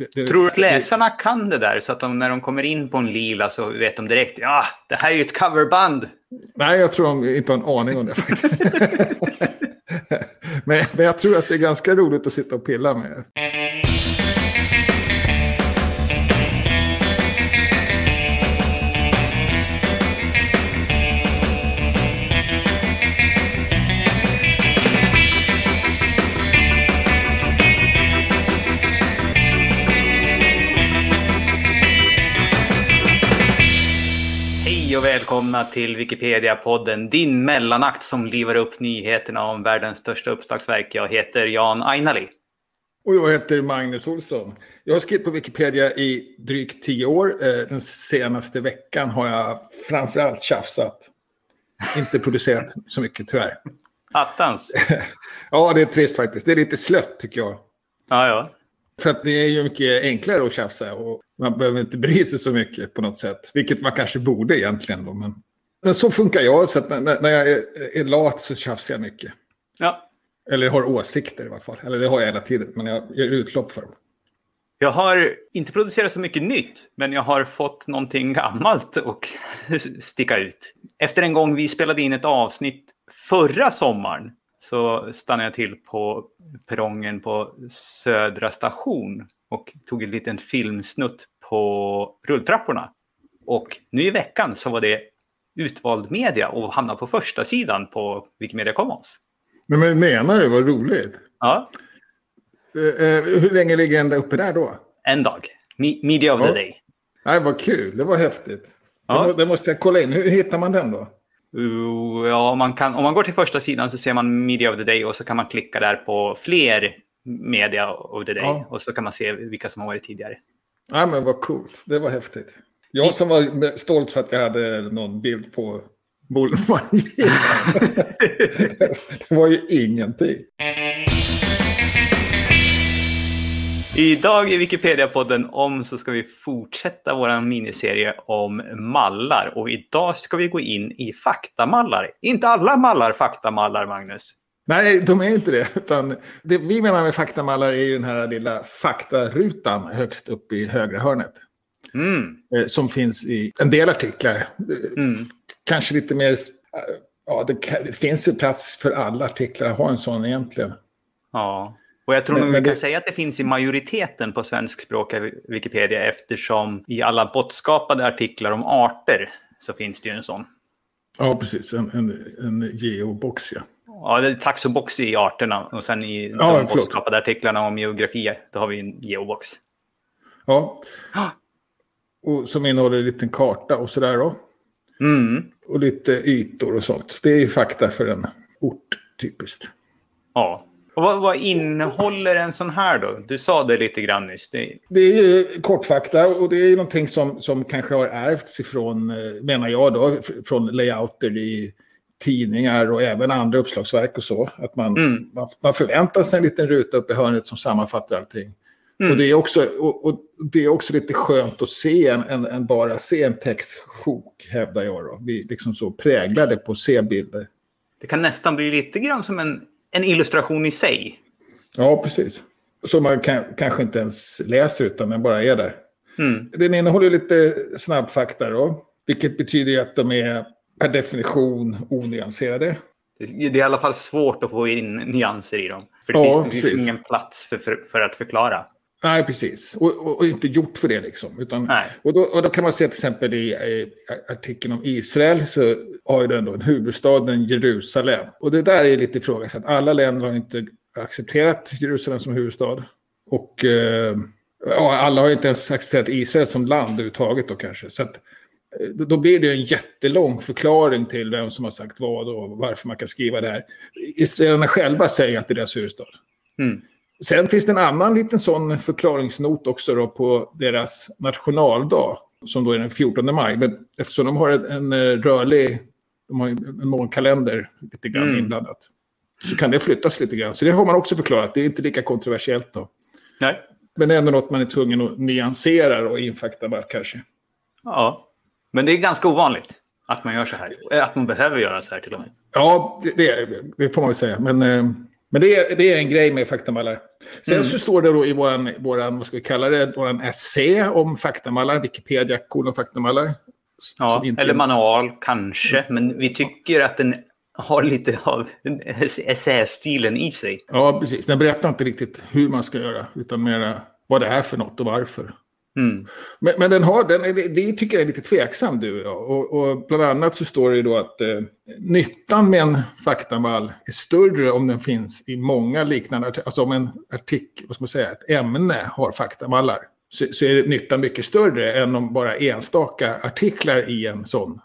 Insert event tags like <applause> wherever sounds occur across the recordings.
det, det, Tror du att läsarna kan det där så att de, när de kommer in på en lila så vet de direkt ja, det här är ju ett coverband. Nej, jag tror de inte har en aning om det faktiskt. <laughs> <laughs> men, men jag tror att det är ganska roligt att sitta och pilla med. Och välkomna till Wikipedia-podden, din mellanakt som livar upp nyheterna om världens största uppslagsverk. Jag heter Jan Ainali. Och jag heter Magnus Olsson. Jag har skrivit på Wikipedia i drygt tio år. Eh, den senaste veckan har jag framförallt tjafsat. Inte producerat så mycket tyvärr. Attans. <laughs> ja, det är trist faktiskt. Det är lite slött tycker jag. Ja, ja. För att det är ju mycket enklare att tjafsa och man behöver inte bry sig så mycket på något sätt. Vilket man kanske borde egentligen då. Men, men så funkar jag, så att när, när jag är, är, lat så tjafsar jag mycket. Ja. Eller har åsikter i alla fall. Eller det har jag hela tiden, men jag ger utlopp för dem. Jag har inte producerat så mycket nytt, men jag har fått någonting gammalt och <laughs> sticka ut. Efter en gång vi spelade in ett avsnitt förra sommaren så stannade jag till på perrongen på Södra station och tog en liten filmsnutt på rulltrapporna. Och nu i veckan så var det utvald media och hamnade på första sidan på Wikimedia Commons. Men, men menar du? Vad roligt. Ja. Uh, uh, hur länge ligger den uppe där då? En dag. Me media of ja. the day. Nej, vad kul. Det var häftigt. Ja. Det måste jag kolla in. Hur hittar man den då? Ja, man kan, om man går till första sidan så ser man Media of the Day och så kan man klicka där på fler Media of the Day ja. och så kan man se vilka som har varit tidigare. Ja, men vad coolt. Det var häftigt. Jag som var stolt för att jag hade någon bild på Bullman. <laughs> det var ju ingenting. Idag i Wikipedia-podden om så ska vi fortsätta vår miniserie om mallar. Och idag ska vi gå in i faktamallar. Inte alla mallar faktamallar, Magnus. Nej, de är inte det. Utan det vi menar med faktamallar är ju den här lilla faktarutan högst upp i högra hörnet. Mm. Eh, som finns i en del artiklar. Mm. Kanske lite mer... Ja, det, det finns ju plats för alla artiklar att ha en sån egentligen. Ja. Och jag tror nog vi kan säga att det finns i majoriteten på svenskspråkiga Wikipedia eftersom i alla bortskapade artiklar om arter så finns det ju en sån. Ja, precis. En, en, en geobox, ja. Ja, det är taxobox i arterna och sen i ja, de bortskapade artiklarna om geografi, då har vi en geobox. Ja. Och som innehåller en liten karta och sådär då. Mm. Och lite ytor och sånt. Det är ju fakta för en ort, typiskt. Ja, och vad, vad, innehåller en sån här då? Du sa det lite grann nyss. Det... det är ju kortfakta och det är ju någonting som, som kanske har ärvts ifrån, eh, menar jag då, från layouter i tidningar och även andra uppslagsverk och så. Att man, mm. man, man, förväntar sig en liten ruta upp i hörnet som sammanfattar allting. Mm. Och, det är också, och, och, det är också lite skönt att se en, en, en bara se en textsjok, hävdar jag. Då. Vi liksom så präglade på C-bilder. Det kan nästan bli lite grann som en en illustration i sig. Ja, precis. Som man kan, kanske inte ens läser utan man bara är där. Mm. Den innehåller lite snabbfakta då. Vilket betyder att de är per definition onyanserade. Det är i alla fall svårt att få in nyanser i dem. För det ja, finns liksom ingen plats för, för, för, att förklara. Nej, precis. Och, och, och, inte gjort för det liksom. Utan. Och, då, och då kan man se till exempel i, i artikeln om Israel så har ju den då en huvudstaden Jerusalem. Och det där är lite ifrågasatt. Alla länder har inte accepterat Jerusalem som huvudstad. Och eh, ja, alla har inte ens accepterat Israel som land överhuvudtaget då kanske. Så att, eh, då blir det en jättelång förklaring till vem som har sagt vad och varför man kan skriva det här. Israelerna själva säger att det är deras huvudstad. Mm. Sen finns det en annan liten sån förklaringsnot också då på deras nationaldag. Som då är den 14 maj. Men eftersom de har en, en eh, rörlig, de har en månkalender lite grann mm. inblandat. Så kan det flyttas lite grann. Så det har man också förklarat. Det är inte lika kontroversiellt då. Nej. Men det är ändå något man är tvungen att nyansera och infakta bara kanske. Ja, men det är ganska ovanligt att man gör så här. Att man behöver göra så här till och med. Ja, det, det, det får man väl säga. Men eh, Men det är, det är en grej med faktamallar. Sen Mm. så står det då i våran, våran, vad ska vi kalla det, våran essä om faktamallar, Wikipedia kolon faktamallar. Ja, inte- eller manual kanske, men vi tycker att den har lite av essästilen i sig. Ja, precis. Den berättar inte riktigt hur man ska göra, utan mera vad det är för något och varför. Mm. Men, men den har, den, det tycker jag är lite tveksam du och. Och, och bland annat så står det då att eh, nyttan med en faktamall är större om den finns i många liknande, alltså om en artikel, vad ska man säga, ett ämne har faktamallar. Så, så är det nyttan mycket större än om bara enstaka artiklar i en sån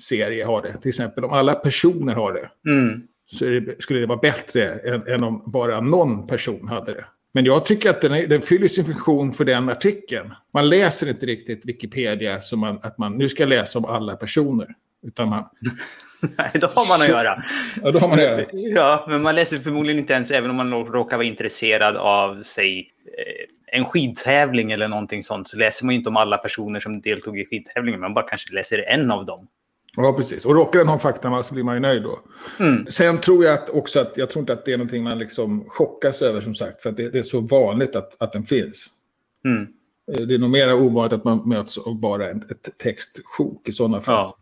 serie har det. Till exempel om alla personer har det Mm. så det, skulle det vara bättre än, än om bara någon person hade det. Men jag tycker att den, är, den fyller sin funktion för den artikeln. Man läser inte riktigt Wikipedia som man, att man nu ska läsa om alla personer. Utan man, <laughs> Nej, då har man att göra. <laughs> ja, då har man det. Ja, men man läser förmodligen inte ens, även om man råkar vara intresserad av, säg, eh, en skidtävling eller någonting sånt, så läser man inte om alla personer som deltog i skidtävlingen, man bara kanske läser en av dem. Ja, precis. Och råkar den ha faktamal så blir man ju nöjd då. Mm. Sen tror jag att också att, jag tror inte att det är någonting man liksom chockas över som sagt. För att det, det är så vanligt att, att den finns. Mm. Eh, Det är nog mer ovanligt att man möts av bara ett, ett textsjok i sådana fall. Ja.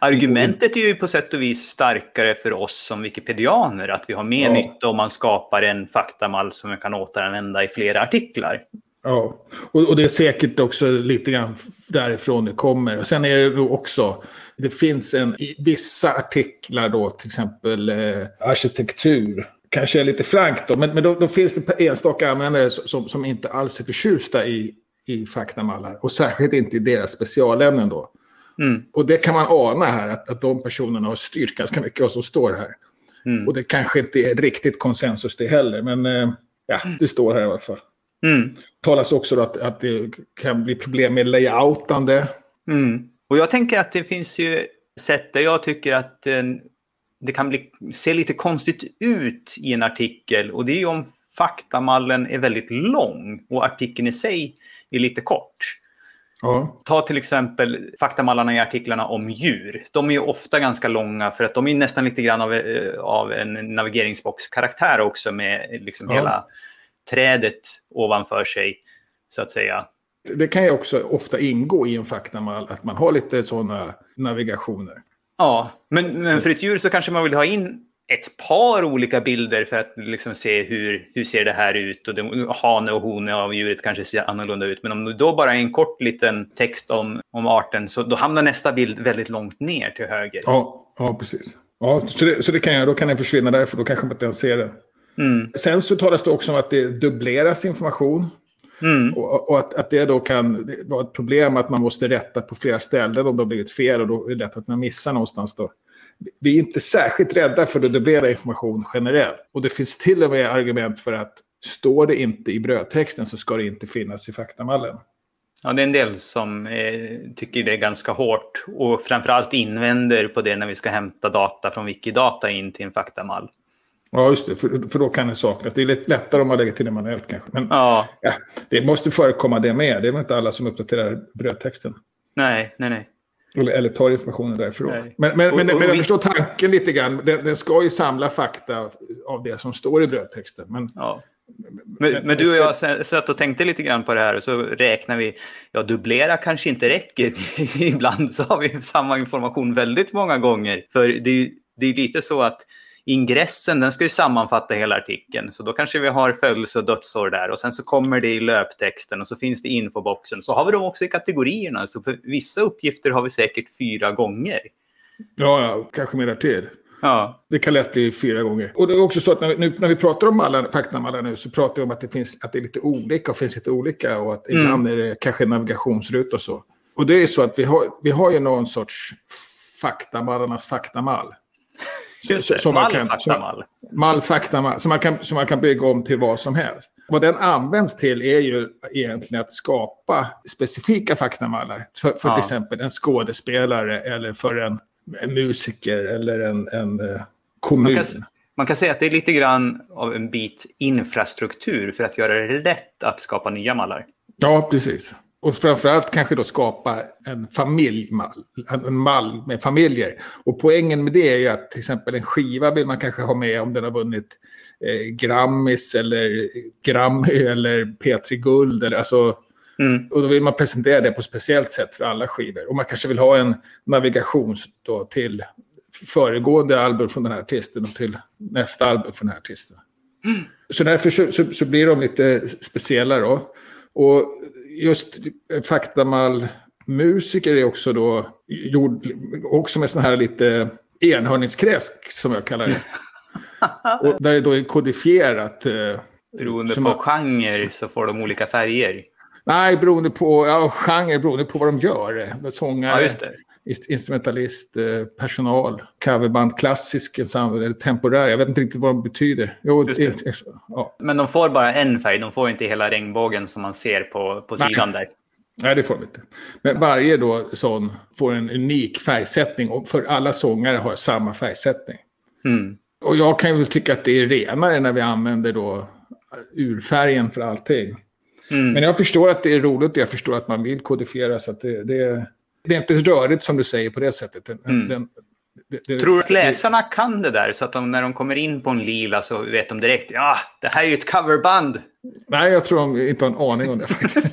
Argumentet är ju på sätt och vis starkare för oss som wikipedianer, att vi har mer Ja. nytta om man skapar en faktamall som vi kan återanvända i flera artiklar. Ja, och, och det är säkert också lite grann därifrån det kommer. Och sen är det också, det finns en, i vissa artiklar då, till exempel eh, arkitektur, kanske är lite frankt då, men, men då, då finns det enstaka användare som, som inte alls är förtjusta i, i faktamallar. Och särskilt inte i deras specialämnen då. Mm. Och det kan man ana här, att, att de personerna har styrt ganska mycket vad som står här. Mm. Och det kanske inte är riktigt konsensus det heller, men eh, ja, det står här i alla fall Mm. talas också att, att det kan bli problem med layoutande. Mm. Och jag tänker att det finns ju sätt där jag tycker att eh, det kan bli, se lite konstigt ut i en artikel. Och det är ju om faktamallen är väldigt lång och artikeln i sig är lite kort. Ja. Ta till exempel faktamallarna i artiklarna om djur. De är ju ofta ganska långa för att de är nästan lite grann av, eh, av en navigeringsbox-karaktär också med liksom Ja. hela trädet ovanför sig, så att säga. Det kan ju också ofta ingå i en faktamall att man har lite sådana navigationer. Ja, men, men för ett djur så kanske man vill ha in ett par olika bilder för att liksom se hur, hur ser det här ut. Och det, hane och hone av djuret kanske ser annorlunda ut. Men om det då bara är en kort liten text om, om arten så då hamnar nästa bild väldigt långt ner till höger. Ja, ja precis. Ja, så det, så det kan jag, då kan den försvinna där för då kanske man inte ens ser den. Mm, Sen så talas det också om att det dubbleras information. mm, Och, och att, att det då kan vara ett problem att man måste rätta på flera ställen om det har blivit fel. Och då är det lätt att man missar någonstans då. Vi är inte särskilt rädda för att dubblera information generellt. Och det finns till och med argument för att står det inte i brödtexten så ska det inte finnas i faktamallen. Ja, det är en del som eh, tycker det är ganska hårt och framförallt invänder på det när vi ska hämta data från Wikidata in till en faktamall. Ja, just det. För, för då kan det saknas. Det är lite lättare om man lägger till det manuellt kanske. Men Ja, ja, det måste förekomma det med. Det är väl inte alla som uppdaterar brödtexten. nej, nej, nej. Eller, eller tar informationen därifrån. Nej. Men, men, Och- men, och men jag vi- förstår tanken lite grann. Den, den ska ju samla fakta av det som står i brödtexten. Men Ja. Men, men du och jag satt och tänkte lite grann på det här och så räknar vi, ja dubblera kanske inte räcker. <laughs> Ibland så har vi samma information väldigt många gånger. För det, är ju- det är lite så att ingressen den ska ju sammanfatta hela artikeln. Så då kanske vi har födelse och dödsår där och sen så kommer det i löptexten och så finns det i infoboxen. Så har vi dem också i kategorierna. Så för vissa uppgifter har vi säkert fyra gånger. ja, ja, kanske mer till. Ja, Det kan lätt bli fyra gånger. Och det är också så att när vi, nu, när vi pratar om alla faktamallar nu så pratar vi om att det, finns, att det är lite olika och finns lite olika. Och att Mm. ibland är det kanske navigationsruta och så. Och det är så att vi har, vi har ju någon sorts faktamallarnas faktamall. Just det. Som man Mall, kan- faktamall. Mall faktamall som man, kan, som man kan bygga om till vad som helst. Vad den används till är ju egentligen att skapa specifika faktamallar. För, för Ja. till exempel en skådespelare eller för en, en musiker eller en, en eh, kommun. Man kan, man kan säga att det är lite grann av en bit infrastruktur för att göra det lätt att skapa nya mallar. Ja, precis. Och framförallt kanske då skapa en familjmall, en mall med familjer. Och poängen med det är ju att till exempel en skiva vill man kanske ha med om den har vunnit eh, Grammis eller Grammy eller P3 Guld. Eller, alltså, Mm. och då vill man presentera det på ett speciellt sätt för alla skivor. Och man kanske vill ha en navigation då till föregående album från den här artisten och till nästa album från den här artisten. Så därför så, så, så blir de lite speciella då. Och just faktamal musiker är också då gjord också med sån här lite enhörningskräsk som jag kallar det. <laughs> Och där det då är kodifierat. eh, Beroende som på man- genre så får de olika färger. Nej, beroende på ja, genre, beroende på vad de gör. Sångare, Ja, just det. inst- instrumentalist, eh, personal, coverband, klassisk eller temporär. Jag vet inte riktigt vad de betyder. Jo, ja. Men de får bara en färg, de får inte hela regnbågen som man ser på, på Nej. sidan där. Nej, det får de inte. Men varje då sån får en unik färgsättning och för alla sångare har samma färgsättning. Mm. Och jag kan ju tycka att det är renare när vi använder då urfärgen för allting. Mm. Men jag förstår att det är roligt och jag förstår att man vill kodifiera så att det, det, det är inte rörigt som du säger på det sättet. Den, Mm. den, det, Tror du att läsarna kan det där så att de, när de kommer in på en lila så vet de direkt ja, det här är ju ett coverband. Nej, jag tror de inte har en aning om det faktiskt. <laughs>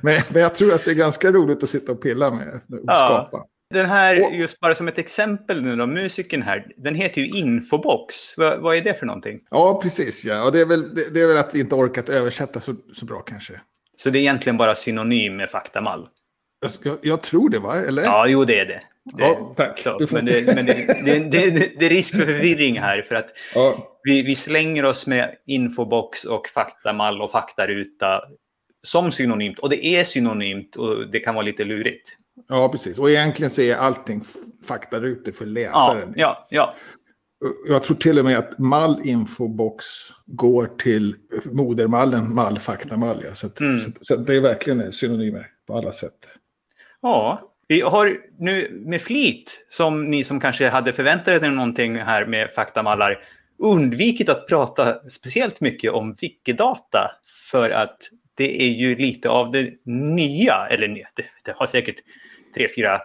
men, men jag tror att det är ganska roligt att sitta och pilla med och Ja. skapa. Den här, Och- just bara som ett exempel nu då, musiken här, den heter ju Infobox. Va, vad är det för någonting? Ja, precis. Ja. Och det, är väl, det, det är väl att vi inte orkat översätta så, så bra kanske. Så det är egentligen bara synonym med faktamall? Jag, jag, tror det, va? Eller? Ja, jo det är det. det Ja, tack. klart. Men, det, men det, det, är risk för förvirring här för att Ja, vi, vi slänger oss med infobox och faktamall och faktaruta som synonymt. Och det är synonymt och det kan vara lite lurigt. ja, precis. Och egentligen så är allting faktarutor för Ja, läsaren. ja, ja. Jag tror till och med att mall infobox går till modermallen mall faktamall. Ja. Så, att, Mm. så, så det är verkligen synonymer på alla sätt. Ja, vi har nu med flit, som ni som kanske hade förväntat er någonting här med faktamallar, undvikit att prata speciellt mycket om Wikidata för att det är ju lite av det nya, eller det, det har säkert tre, fyra,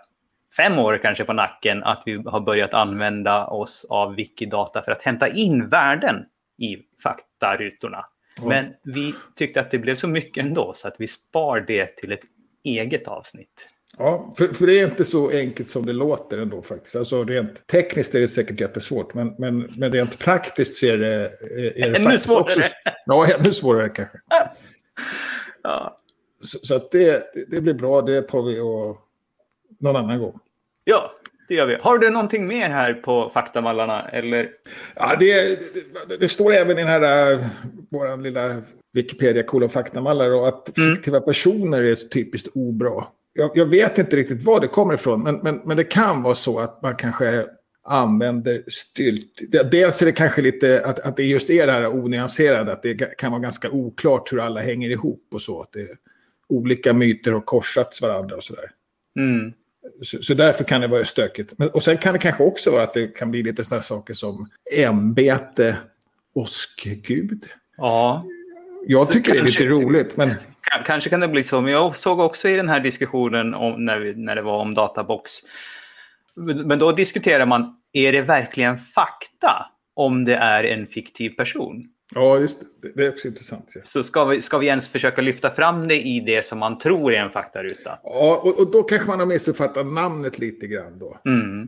fem år kanske på nacken att vi har börjat använda oss av Wikidata för att hämta in värden i faktarutorna. Ja. Men vi tyckte att det blev så mycket ändå så att vi spar det till ett eget avsnitt. Ja, för, för det är inte så enkelt som det låter ändå faktiskt. Alltså rent tekniskt är det säkert jättesvårt, men, men, men rent praktiskt så är det, är det Ännu faktiskt svårare. också... Ja, ännu svårare kanske. <laughs> Ja. Så, så att det, det blir bra, det tar vi och någon annan gång. ja, det gör vi. Har du någonting mer här på faktamallarna? Eller? Ja, det, det, det står även i den här uh, vår lilla Wikipedia kolon faktamallar och att Mm. fiktiva personer är så typiskt obra. Jag, jag vet inte riktigt var det kommer ifrån, men, men, men det kan vara så att man kanske använder stylt. Dels är det kanske lite att, att det just är det här onyanserade, att det kan vara ganska oklart hur alla hänger ihop och så. Att det, olika myter har korsats varandra och sådär. Mm. Så, så därför kan det vara stökigt. Men, och sen kan det kanske också vara att det kan bli lite sådana saker som ämbete, åskgud. Ja, Jag Så tycker det är kanske- lite roligt, men kanske kan det bli så. Men jag såg också i den här diskussionen om, när, vi, när det var om databox. Men då diskuterar man, är det verkligen fakta om det är en fiktiv person? Ja, just det. Det är också intressant. Ja, Så ska vi, ska vi ens försöka lyfta fram det i det som man tror är en faktaruta? ja och, och då kanske man har missuppfattat namnet lite grann då. Mm.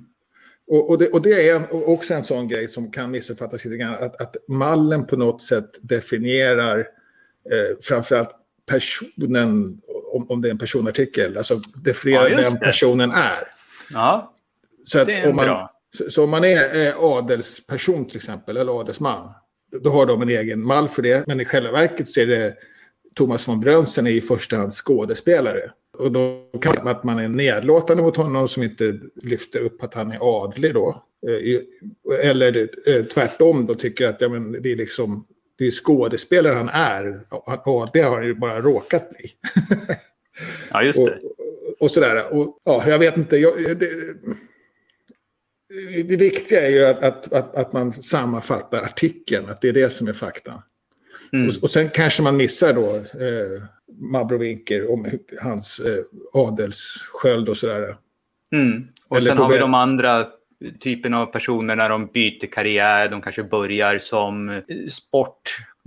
Och, och, det, och det är en, också en sån grej som kan missuppfattas lite grann. Att, att mallen på något sätt definierar eh, framförallt personen, om, om det är en personartikel, alltså definierar Ja, vem det. personen är. Ja, Så, att det är om man, bra. så, så om man är eh, adelsperson till exempel, eller adelsman, då har de en egen mall för det. Men i själva verket så är det Thomas von Brömsen är i första hand skådespelare. Och då kan vara att man är nedlåtande mot honom som inte lyfter upp att han är adlig då. Eh, Eller eh, tvärtom då tycker att ja, men det är liksom det är skådespelare han är. Adlig har han ju bara råkat bli. ja just <laughs> och, det. och sådär. Och, ja, jag vet inte. Jag, det, det viktiga är ju att, att, att, att man sammanfattar artikeln, att det är det som är fakta. Mm. Och, och sen kanske man missar då eh, Mabrovinker om hur- hans eh, adelssköld och sådär. Mm. Och Eller sen har vi de andra typen av personer när de byter karriär. De kanske börjar som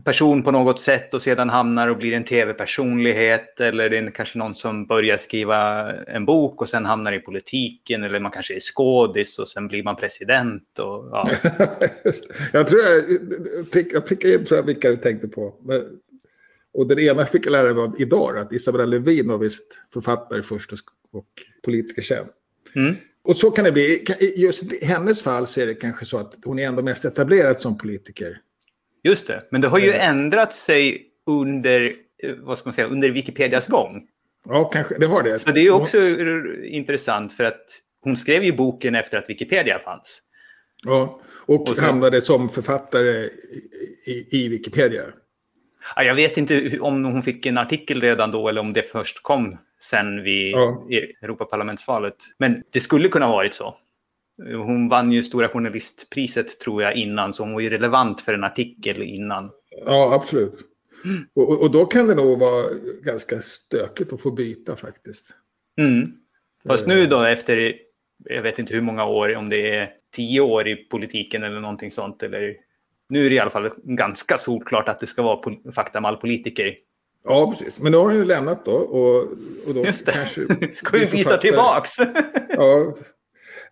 sportperson på något sätt och sedan hamnar och blir en tv-personlighet. Eller det är kanske någon som börjar skriva en bok och sen hamnar i politiken. Eller man kanske är skådis och sen blir man president. Och, ja. <laughs> jag tror jag, jag prickade in tror jag vilka du tänkte på. Och den ena fick jag lära mig idag, att Isabella Lövin var visst författare först och politiker sen. Mm. Och så kan det bli. Just i hennes fall så är det kanske så att hon är ändå mest etablerad som politiker. Just det, men det har ju ändrat sig under, eh, vad ska man säga, under Wikipedias gång. Ja, kanske det har det. Så det är också intressant för att hon skrev ju boken efter att Wikipedia fanns. Ja, och, och så, hamnade som författare i, i Wikipedia. Ja, jag vet inte om hon fick en artikel redan då eller om det först kom sen vid ja. Europaparlamentsvalet. Men det skulle kunna ha varit så. Hon vann ju Stora Journalistpriset tror jag innan, så hon var ju relevant för en artikel innan. Ja, absolut. Mm. Och, och, då kan det nog vara ganska stökigt att få byta faktiskt. Mm. Fast nu då efter, jag vet inte hur många år, om det är tio år i politiken eller någonting sånt, eller nu är det i alla fall ganska solklart att det ska vara pol faktamallpolitiker. Ja, precis. Men nu har hon ju lämnat då. Och, och då Just det. Kanske <laughs> ska vi byta tillbaks. ja. <laughs>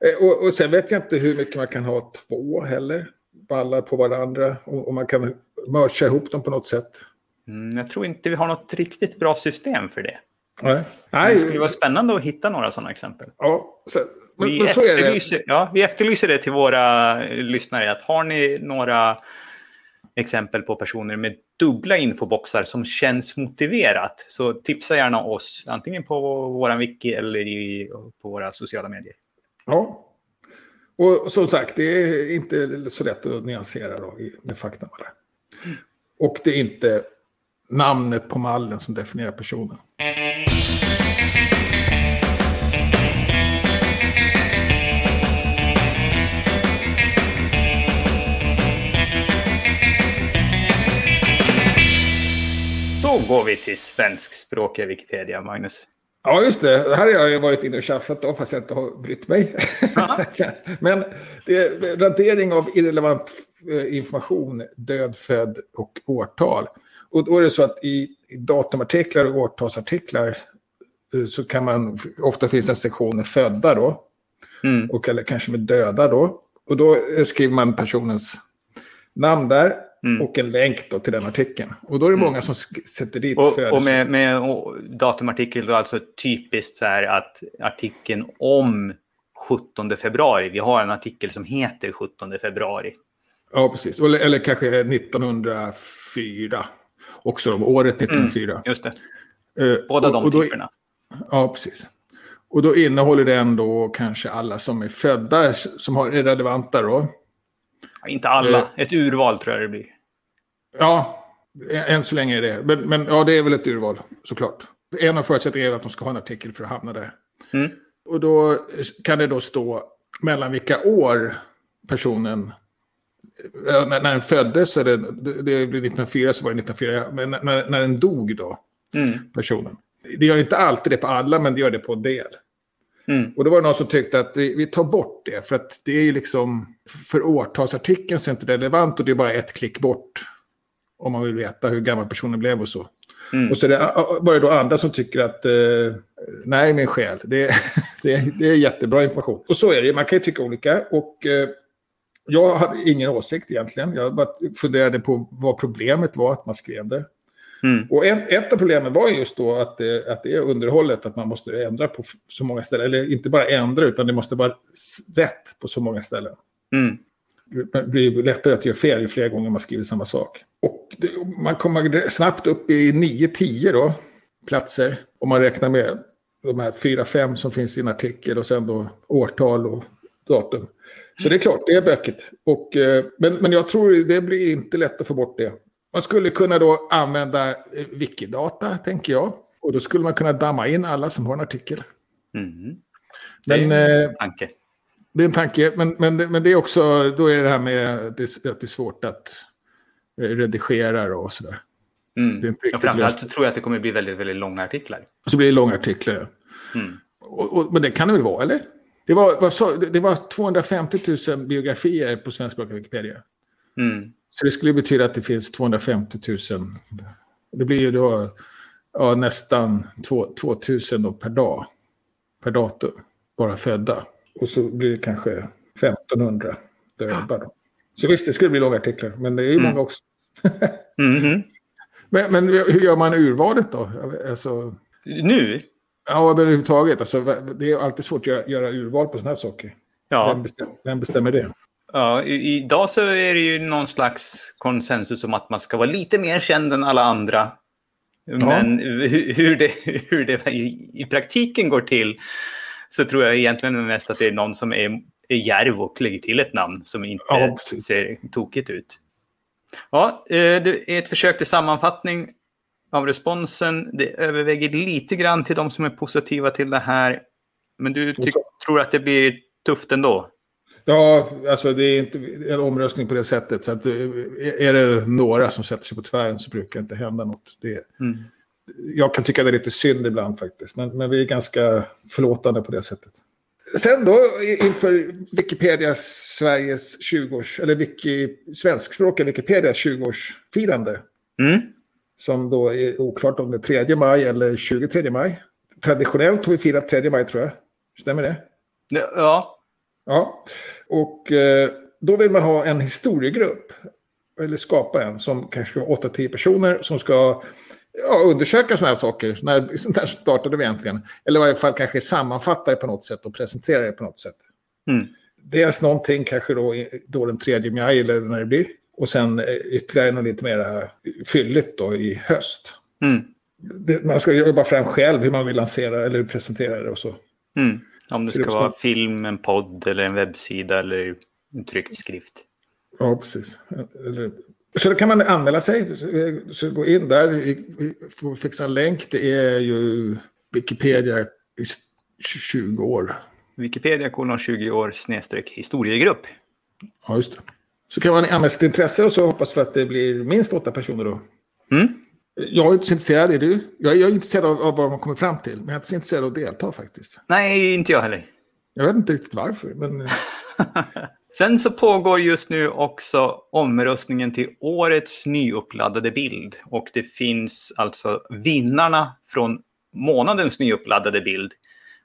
Eh, och, och sen vet jag inte hur mycket man kan ha två heller. Ballar på varandra. Och, och man kan mörsa ihop dem på något sätt. Mm, jag tror inte vi har något riktigt bra system för det. Nej. Det skulle vara spännande att hitta några sådana exempel. Ja, så, men, vi, men efterlyser, ja, vi efterlyser det till våra lyssnare. Att har ni några exempel på personer med dubbla infoboxar som känns motiverat så tipsa gärna oss antingen på vår wiki eller i, på våra sociala medier. Ja, och som sagt det är inte så lätt att nyansera då med fakta. Mm. Och det är inte namnet på mallen som definierar personen. Då går vi till svenskspråkiga Wikipedia, Magnus. Ja, just det. Det här har jag varit inne och tjafsat då, fast jag inte har brytt mig. <laughs> Men det är radering av irrelevant eh, information, död, född och årtal. Och då är det så att i, i datumartiklar och årtalsartiklar eh, så kan man, ofta finns en sektion med födda då. Mm. Och, eller kanske med döda då. Och då eh, skriver man personens namn där. Mm. Och en länk då till den artikeln. Och då är det många mm. som sätter dit Och, och med, med datumartikel då alltså typiskt så här att artikeln om 17 februari. Vi har en artikel som heter 17 februari. Ja, precis. Eller, eller kanske 1904. Också om året 1904. Mm, just det. Uh, Båda och, de och då, typerna. Ja, precis. Och då innehåller den då kanske alla som är födda, som har, är relevanta då. Inte alla, uh, ett urval tror jag det blir. Ja, än så länge är det. Men, men ja, det är väl ett urval såklart. En av förutsättningarna är att de ska ha en artikel för att hamna där. Mm. Och då kan det då stå mellan vilka år personen... När, när den föddes, eller, det, det 1904 så var det 1904, men när, när den dog då, mm. personen. Det gör inte alltid det på alla, men det gör det på en del. Mm. Och då var det någon som tyckte att vi, vi, tar bort det, för att det är ju liksom... För årtalsartikeln så är det inte relevant och det är bara ett klick bort om man vill veta hur gammal personen blev och så. Mm. Och så det, var det då andra som tycker att eh, nej min själ, det, <laughs> det, det, är jättebra information. Och så är det, man kan ju tycka olika. Och eh, jag hade ingen åsikt egentligen. Jag bara funderade på vad problemet var att man skrev det. Mm. Och en, ett av problemen var just då att det, att det är underhållet, att man måste ändra på så många ställen. Eller inte bara ändra, utan det måste vara rätt på så många ställen. Mm. Det blir lättare att göra fel ju fler gånger man skriver samma sak. Och det, man kommer snabbt upp i 9-10 då, platser. Om man räknar med de här 4-5 som finns i en artikel och sen då årtal och datum. Så det är klart, det är bökigt. Och, eh, men, men jag tror det blir inte lätt att få bort det. Man skulle kunna då använda eh, Wikidata, tänker jag. Och då skulle man kunna damma in alla som har en artikel. Mm. Det är men, en eh, tanke. Det är en tanke, men, men, men det är också, då är det här med att det, att det är svårt att eh, redigera och sådär. Mm. Det är inte framförallt så tror jag att det kommer bli väldigt, väldigt långa artiklar. Och så blir det långa artiklar, mm. och, och, Men det kan det väl vara, eller? Det var, sa- det var 250 000 biografier på svenskspråkiga Wikipedia. Mm. Så det skulle betyda att det finns 250 000. Det blir ju då ja, nästan 2 2000 då per dag. Per datum. Bara födda. Och så blir det kanske 1500 döda. Då. Så visst, det skulle bli långa artiklar. Men det är ju Mm. många också. <laughs> Mhm. Men, men hur gör man urvalet då? Alltså, Nu? ja, men överhuvudtaget. Alltså, det är alltid svårt att göra, göra urval på sådana här saker. Vem, Ja. bestäm, vem bestämmer det? ja idag så är det ju någon slags konsensus om att man ska vara lite mer känd än alla andra. Men hur, hur det, <laughs> hur det i, i praktiken går till så tror jag egentligen mest att det är någon som är, är järv och lägger till ett namn som inte Ja, ser tokigt ut. Ja, eh, det är ett försök till sammanfattning av responsen. Det överväger lite grann till de som är positiva till det här. Men du ty- tror att det blir tufft ändå? Ja, alltså det är inte en omröstning på det sättet. Så att, eh, är det några som sätter sig på tvären så brukar det inte hända något. Det, Mm. Jag kan tycka det är lite synd ibland faktiskt. Men, men vi är ganska förlåtande på det sättet. Sen då inför Wikipedias Sveriges 20-års, eller Wiki, svenskspråkiga Wikipedias 20-årsfirande. Mm. Som då är oklart om det är 3 maj eller 23 maj. Traditionellt har vi firat 3 maj tror jag. Stämmer det? Ja, Ja, och eh, då vill man ha en historiegrupp. Eller skapa en som kanske ska vara 8-10 personer som ska ja, undersöka sådana här saker. När, <laughs> när startade vi egentligen? Eller i varje fall kanske sammanfatta det på något sätt och presentera det på något sätt. Mm. Dels någonting kanske då, då den 3 maj eller när det blir. Och sen eh, ytterligare något lite mer fylligt då i höst. Mm. Det, man ska jobba fram själv hur man vill lansera eller presentera det och så. Mm. Om det ska vara film, en podd eller en webbsida eller en tryckt skrift. Ja, precis. Eller, så då kan man anmäla sig. Så, gå in där. Vi, får fixa en länk. Det är ju Wikipedia i 20 år. Wikipedia kolon 20 år snedstreck historiegrupp. Ja, just det. Så kan man anmäla sitt intresse och så hoppas vi att det blir minst åtta personer då. Mm. Jag är inte så intresserad, är du? Jag är, jag är intresserad av, av vad man kommer fram till. Men jag är inte så intresserad av att delta faktiskt. Nej, inte jag heller. Jag vet inte riktigt varför. Men <laughs> Sen så pågår just nu också omröstningen till årets nyuppladdade bild. Och det finns alltså vinnarna från månadens nyuppladdade bild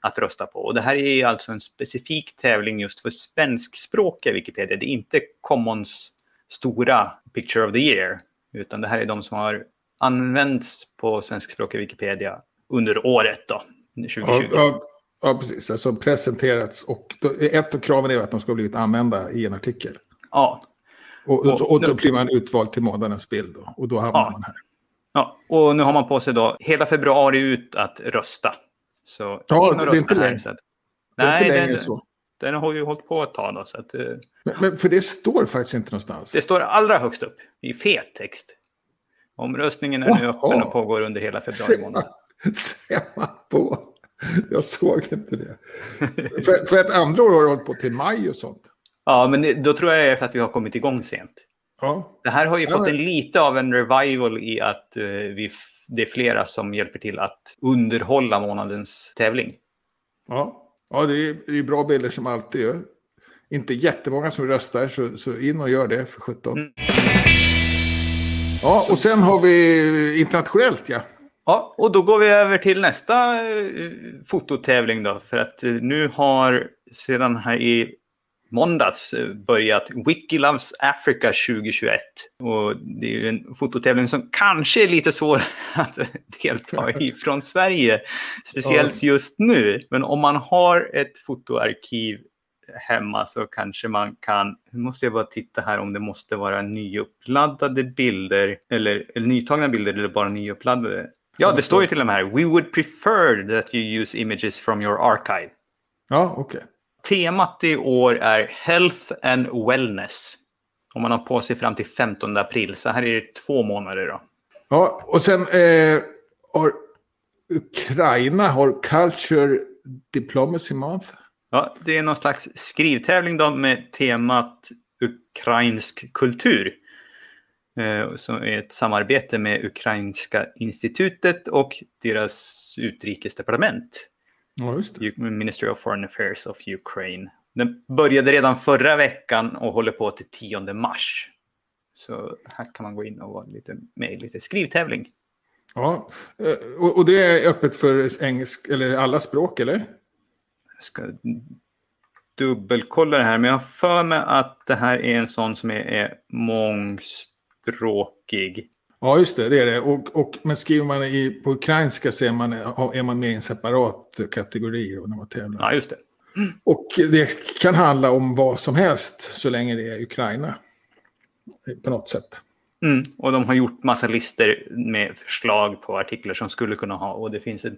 att rösta på. Och det här är alltså en specifik tävling just för svenskspråkiga Wikipedia. Det är inte Commons stora Picture of the Year. Utan det här är de som har använts på svenskspråkiga Wikipedia under året då, 2020. ja, ja, ja, precis. Alltså presenterats. Och ett av kraven är att de ska ha blivit använda i en artikel. Ja, Och, och, Och- då blir man utvald till månadens bild då, och då hamnar Ja. man här. Ja, och nu har man på sig då hela februari ut att rösta. Så Ja, det är inte längre. så att- Det Nej, inte längre den, så. den har ju hållit på ett tag då, så att, eh, Men, men för det står faktiskt inte någonstans. det står allra högst upp i fet text. Omröstningen är nu Jaha. öppen och pågår under hela februari månad. <laughs> ser man på. <laughs> Jag såg inte det. för, för ett andra år har det hållit på till maj och sånt. Ja, men då tror jag det är för att vi har kommit igång sent. Ja, Det här har ju Ja, fått en lite av en revival i att eh, vi, det är flera som hjälper till att underhålla månadens tävling. ja. ja det, är, det är bra bilder som alltid. Ju. Inte jättemånga som röstar, så, så in och gör det för 17. Mm. Ja, och sen har vi internationellt, ja. Ja, och då går vi över till nästa eh, fototävling då. För att eh, nu har sedan här i måndags eh, börjat Wiki Loves Africa 2021. Och det är ju en fototävling som kanske är lite svår <laughs> att delta i <laughs> från Sverige. Speciellt just nu. Men om man har ett fotoarkiv hemma så kanske man kan, nu måste jag bara titta här om det måste vara nyuppladdade bilder eller, eller nytagna bilder eller bara nyuppladdade. Ja, det står ju till och med här. We would prefer that you use images from your archive. Ja, okej. Temat i år är Health and Wellness. Om man har på sig fram till 15 april. Så här är det två månader då. Ja, och sen eh, har Ukraina har Culture Diplomacy Month. Ja, det är någon slags skrivtävling då med temat ukrainsk kultur. Eh, som är ett samarbete med Ukrainska institutet och deras utrikesdepartement. Ja, just det. Ministry of Foreign Affairs of Ukraine. Den började redan förra veckan och håller på till 10 mars. Så här kan man gå in och vara lite med i lite skrivtävling. Ja, eh, och, det är öppet för engelsk, eller alla språk, eller? Jag ska dubbelkolla det här, men jag har för mig att det här är en sån som är, är mångspråkig. Ja, just det, det är det. Och, och, men skriver man i, på ukrainska så är man, är man med i en separat kategori när man tävlar. Ja, just det. Och det kan handla om vad som helst så länge det är Ukraina. På något sätt. Mm, och de har gjort massa listor med förslag på artiklar som skulle kunna ha. Och det finns en,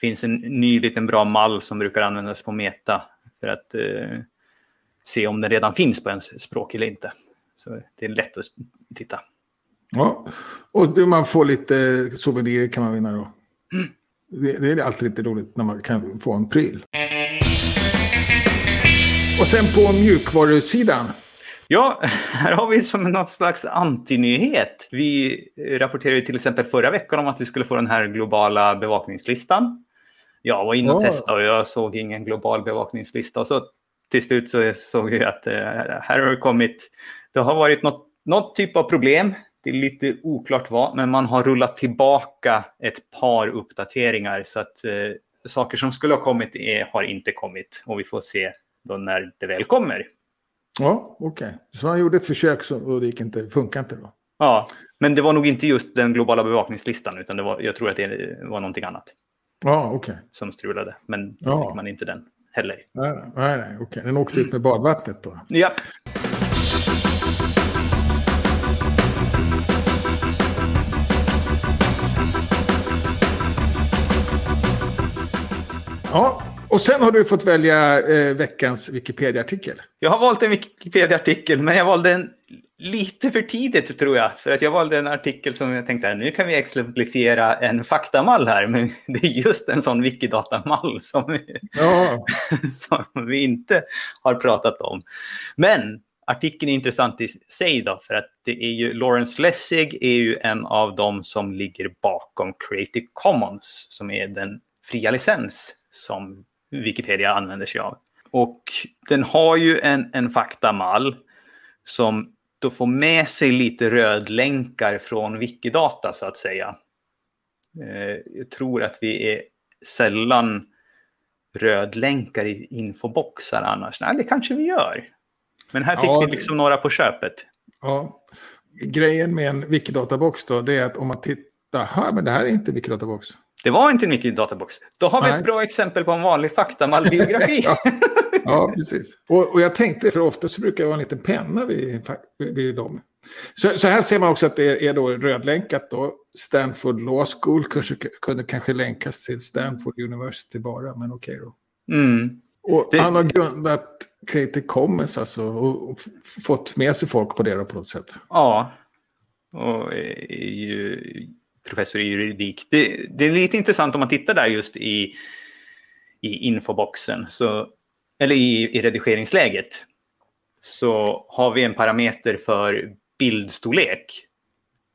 finns en ny liten bra mall som brukar användas på Meta för att eh, se om den redan finns på ens språk eller inte. Så det är lätt att titta. Ja, och man får lite souvenirer kan man vinna då. Mm. Det, är alltid lite roligt när man kan få en pryl. Och sen på mjukvarusidan. Ja, här har vi som något slags antinyhet. Vi rapporterade till exempel förra veckan om att vi skulle få den här globala bevakningslistan. Jag var inne och ja. testade och jag såg ingen global bevakningslista. Och så till slut så såg jag att eh, här har det kommit, det har varit något, något typ av problem. Det är lite oklart vad, men man har rullat tillbaka ett par uppdateringar så att eh, saker som skulle ha kommit är, har inte kommit och vi får se då när det väl kommer. Ja, okej. Okay. Så han gjorde ett försök så, och det gick inte, funkar inte då? Ja, men det var nog inte just den globala bevakningslistan utan det var, jag tror att det var någonting annat. Ja, okej. Okay. Som strulade, men ja. fick man inte den heller. Nej, nej, nej okej. Okay. Den åkte ut med badvattnet då? Ja. Ja, och sen har du fått välja eh, veckans Wikipedia-artikel. Jag har valt en Wikipedia-artikel, men jag valde den lite för tidigt tror jag. För att jag valde en artikel som jag tänkte nu kan vi exemplifiera en faktamall här. Men <laughs> det är just en sån Wikidata-mall som, ja. <laughs> som vi inte har pratat om. Men artikeln är intressant i sig då, för att det är ju Lawrence Lessig är ju en av dem som ligger bakom Creative Commons, som är den fria licens som Wikipedia använder sig av. Och den har ju en, en faktamall som då får med sig lite rödlänkar från Wikidata så att säga. Eh, jag tror att vi är sällan rödlänkar i infoboxar annars. Nej, det kanske vi gör. Men här fick ja, vi liksom några på köpet. Ja, grejen med en Wikidatabox då, det är att om man tittar här, men det här är inte Wikidatabox. Det var inte en Wikidatabox. Då har vi Nej. ett bra exempel på en vanlig faktamallbiografi. <laughs> ja. ja, precis. Och, och, jag tänkte, för ofta så brukar det vara en liten penna vid, vid dem. Så, så, här ser man också att det är då rödlänkat då. Stanford Law School kanske, kunde kanske länkas till Stanford University bara, men okej okay då. Mm. Och det... han har grundat Creative Commons alltså och, och, fått med sig folk på det då på något sätt. Ja, och är ju professor i juridik. Det, det, är lite intressant om man tittar där just i, i infoboxen, så, eller i, i redigeringsläget. Så har vi en parameter för bildstorlek.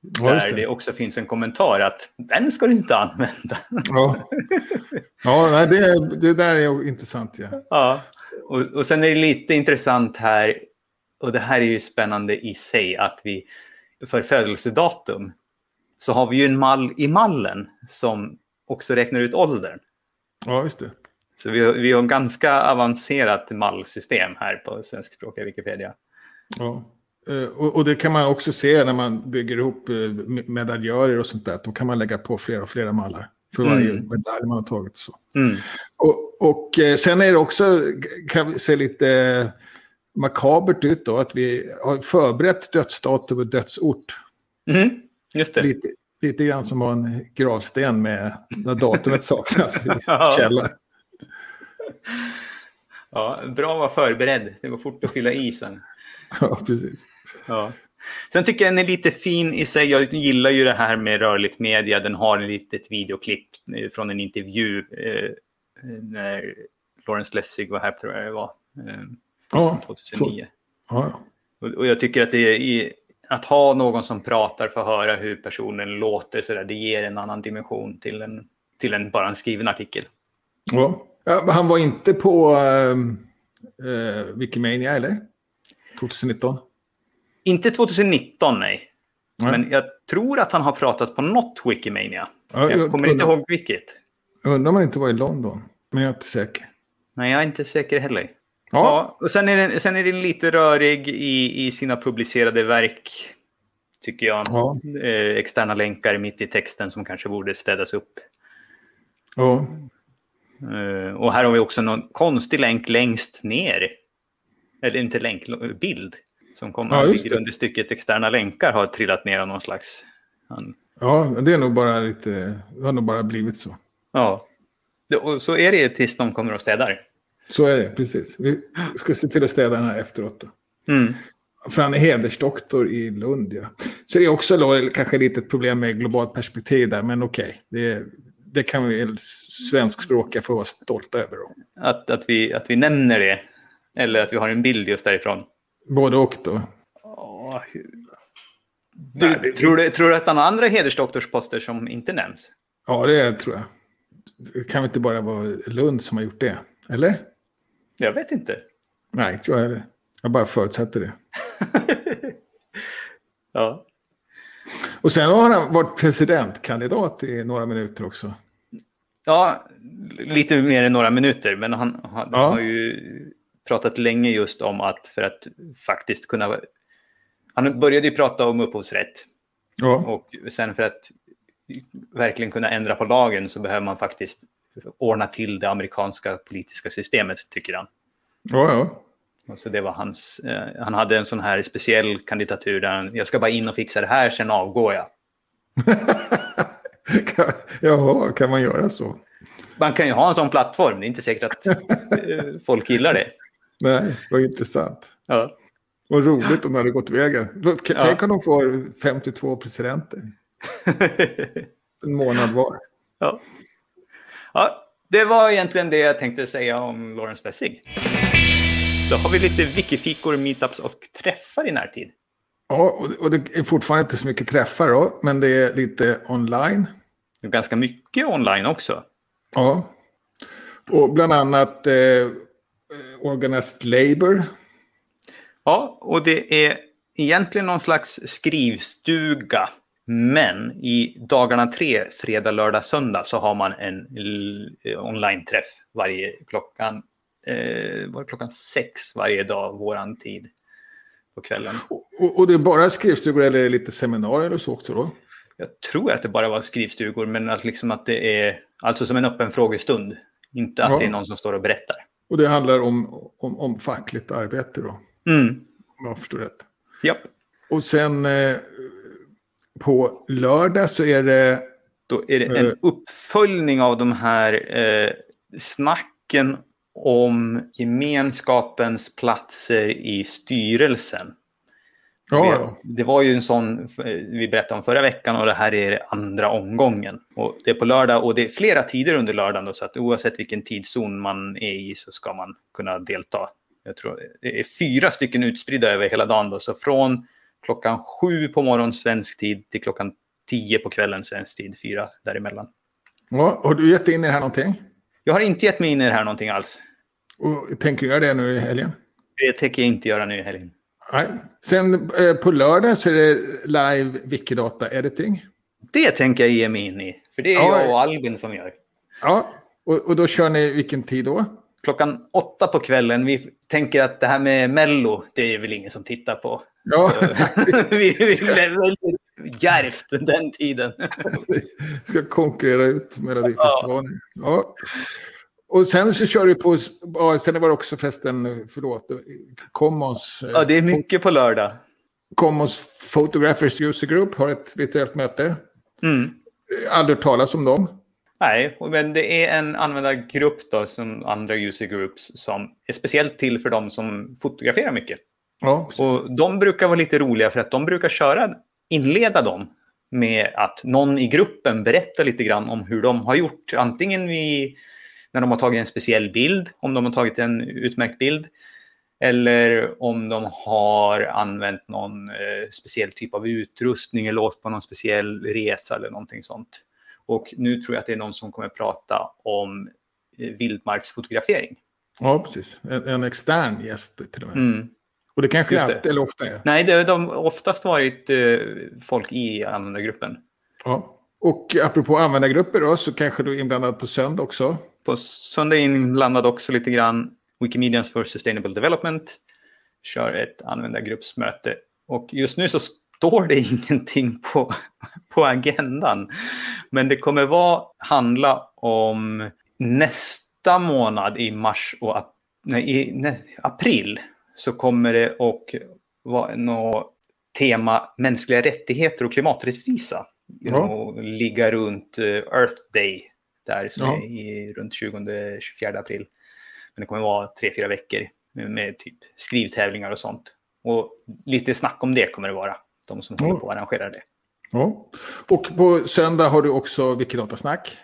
Ja, där det. det. också finns en kommentar att den ska du inte använda. Ja, ja det, det där är intressant. Ja. ja. Och, och sen är det lite intressant här, och det här är ju spännande i sig, att vi för födelsedatum så har vi ju en mall i mallen som också räknar ut åldern. Ja, just det. Så vi har, vi har ganska avancerat mallsystem här på svenskspråkiga Wikipedia. Ja, eh, och, och, det kan man också se när man bygger ihop eh, medaljörer och sånt där. Då kan man lägga på flera och flera mallar för varje mm. medalj man har tagit. Så. Mm. Och, och eh, sen är det också, kan vi se lite makabert ut då, att vi har förberett dödsdatum och dödsort. Mm. Just det. Lite, lite grann som en gravsten med när datumet saknas i <laughs> källaren. <laughs> Ja, bra att vara förberedd. Det går fort att fylla i sen. <laughs> Ja, precis. Ja. Sen tycker jag den är lite fin i sig. Jag gillar ju det här med rörligt media. Den har ett litet videoklipp eh, från en intervju eh, när Lawrence Lessig var här, tror jag det var. Eh, ja, 2009. Ja. Och, och, jag tycker att det är att ha någon som pratar för att höra hur personen låter, så där, det ger en annan dimension till en, till en bara en skriven artikel. Ja. han var inte på uh, Wikimania, eller? 2019? Inte 2019, nej. nej. Men jag tror att han har pratat på något Wikimania. Ja, jag, kommer inte ihåg vilket. Jag undrar om han inte var i London. Men jag är inte säker. Nej, jag är inte säker heller. Ja. och sen är, den, sen är den lite rörig i, i sina publicerade verk. Tycker jag. Ja. Eh, externa länkar mitt i texten som kanske borde städas upp. Ja. Eh, och här har vi också någon konstig länk längst ner. Eller inte länk, bild. Som kommer ja, under stycket externa länkar har trillat ner av någon slags... Han... Ja, det är nog bara lite... Det har nog bara blivit så. Ja. Och så är det tills de kommer och städar. Så är det, precis. Vi ska se till att städa den här efteråt. Mm. För han är hedersdoktor i Lund. Ja. Så det är också då, kanske lite ett problem med globalt perspektiv där, men okej. Okay. Det, det kan vi svenskspråkiga få vara stolta över. Då. Att, att, vi, att vi nämner det? Eller att vi har en bild just därifrån? Både och då. Oh, du, Nej, det... tror, du, tror du att han har andra hedersdoktorsposter som inte nämns? Ja, det tror jag. Det kan väl inte bara vara Lund som har gjort det? Eller? Jag vet inte. Nej, inte jag heller. Jag bara förutsätter det. <laughs> ja. Och sen har han varit presidentkandidat i några minuter också. Ja, lite mer än några minuter. Men han, han ja. har ju pratat länge just om att för att faktiskt kunna... Han började ju prata om upphovsrätt. Ja. Och sen för att verkligen kunna ändra på lagen så behöver man faktiskt ordna till det amerikanska politiska systemet, tycker han. Ja, ja. Så det var hans, eh, han hade en sån här speciell kandidatur där han, jag ska bara in och fixa det här, sen avgår jag. <laughs> Jaha, kan man göra så? Man kan ju ha en sån plattform, det är inte säkert att eh, folk gillar det. Nej, vad intressant. Ja. Vad roligt om det hade gått vägen. Tänk ja. om de får 52 presidenter. <laughs> en månad var. Ja. Ja, det var egentligen det jag tänkte säga om Lawrence Bessig. Då har vi lite wikifikor, meetups och träffar i närtid. Ja, och det är fortfarande inte så mycket träffar då, men det är lite online. Ganska mycket online också. Ja, och bland annat eh, Organized Labour. Ja, och det är egentligen någon slags skrivstuga. Men i dagarna tre, fredag, lördag, söndag så har man en online-träff varje klockan eh, var klockan sex varje dag, våran tid på kvällen. Och, och, det är bara skrivstugor eller lite seminarier eller så också då? Jag tror att det bara var skrivstugor, men att, liksom att det är alltså som en öppen frågestund. Inte att ja. det är någon som står och berättar. Och det handlar om, om, om fackligt arbete då? Mm. Om jag förstår rätt. Japp. Och sen eh, på lördag så är det... Då är det en eh, uppföljning av de här eh, snacken om gemenskapens platser i styrelsen. Ja. Det var ju en sån vi berättade om förra veckan och det här är andra omgången. Och det är på lördag och det är flera tider under lördagen då, så att oavsett vilken tidszon man är i så ska man kunna delta. Jag tror det är fyra stycken utspridda över hela dagen då, så från klockan sju på morgonen svensk tid till klockan tio på kvällen svensk tid, fyra däremellan. Ja, har du gett in i det här någonting? Jag har inte gett mig in i det här någonting alls. Och tänker du göra det nu i helgen? Det tänker jag inte göra nu i helgen. Nej. Sen eh, på lördag så är det live Wikidata editing. Det tänker jag ge mig in i. För det är ja, jag och Albin som gör. Ja, och, och då kör ni vilken tid då? Klockan åtta på kvällen. Vi tänker att det här med Mello, det är väl ingen som tittar på. Ja. <laughs> vi, vi väldigt djärvt den tiden. vi ska konkurrera ut Melodifestivalen. Ja. ja. Och sen så kör du på, ja, sen var det också förresten, förlåt, Commons. Ja, det är mycket på lördag. Commons Photographers User Group har ett virtuellt möte. Mm. Aldrig talas om dem. Nej, men det är en användargrupp då, som andra user groups som är speciellt till för de som fotograferar mycket. Ja, och de brukar vara lite roliga för att de brukar köra, inleda dem med att någon i gruppen berättar lite grann om hur de har gjort. Antingen vid när de har tagit en speciell bild, om de har tagit en utmärkt bild. Eller om de har använt någon eh, speciell typ av utrustning eller åkt på någon speciell resa eller någonting sånt. Och nu tror jag att det är någon som kommer prata om vildmarksfotografering. Ja, precis. En, en extern gäst till och med. Mm. Och det kanske Just det. alltid eller ofta är. Nej, det har de oftast varit eh, folk i användargruppen. Ja. Och apropå användargrupper då, så kanske du är inblandad på söndag också. På söndag är inblandad också lite grann Wikimedians for Sustainable Development. Kör ett användargruppsmöte. Och just nu så står det <laughs> ingenting på, på agendan. Men det kommer vara, handla om nästa månad i mars och ap nej, i nej, april. Så kommer det att vara något tema mänskliga rättigheter och klimaträttvisa. Ja. Och ligga runt eh, Earth Day där som Ja. är i, runt 20-24 april. Men det kommer vara tre, fyra veckor med, med typ skrivtävlingar och sånt. Och lite snack om det kommer det vara. De som Ja. håller på att arrangera det. Ja. Och på söndag har du också Wikidatasnack.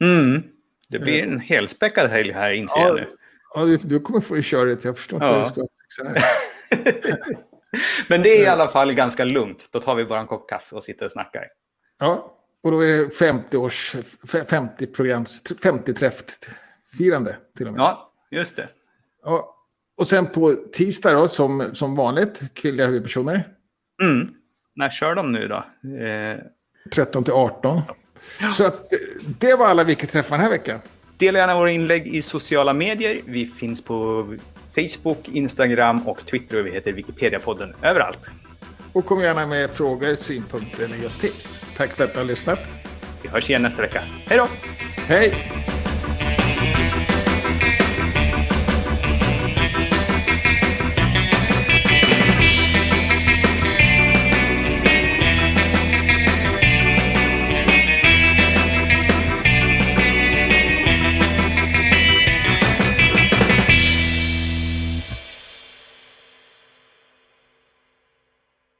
Mm. Det blir en helspäckad helg här inser jag nu. ja du, kommer få köra det. Jag förstår inte Ja. hur du ska fixa det. <laughs> Men det är i alla fall ganska lugnt. Då tar vi bara en kopp kaffe och sitter och snackar. Ja, och då är det 50 års, 50 programs, 50 träffirande till och med. Ja, just det. Ja. Och sen på tisdag då, som, som vanligt, kvinnliga huvudpersoner. Mm. När kör de nu då? Eh, 13 till 18. Så att det var alla träffa den här veckan. Dela gärna våra inlägg i sociala medier. Vi finns på Facebook, Instagram och Twitter och vi heter Wikipedia-podden överallt. Och kom gärna med frågor, synpunkter eller just tips. Tack för att ni har lyssnat. Vi hörs igen nästa vecka. Hej då! Hej!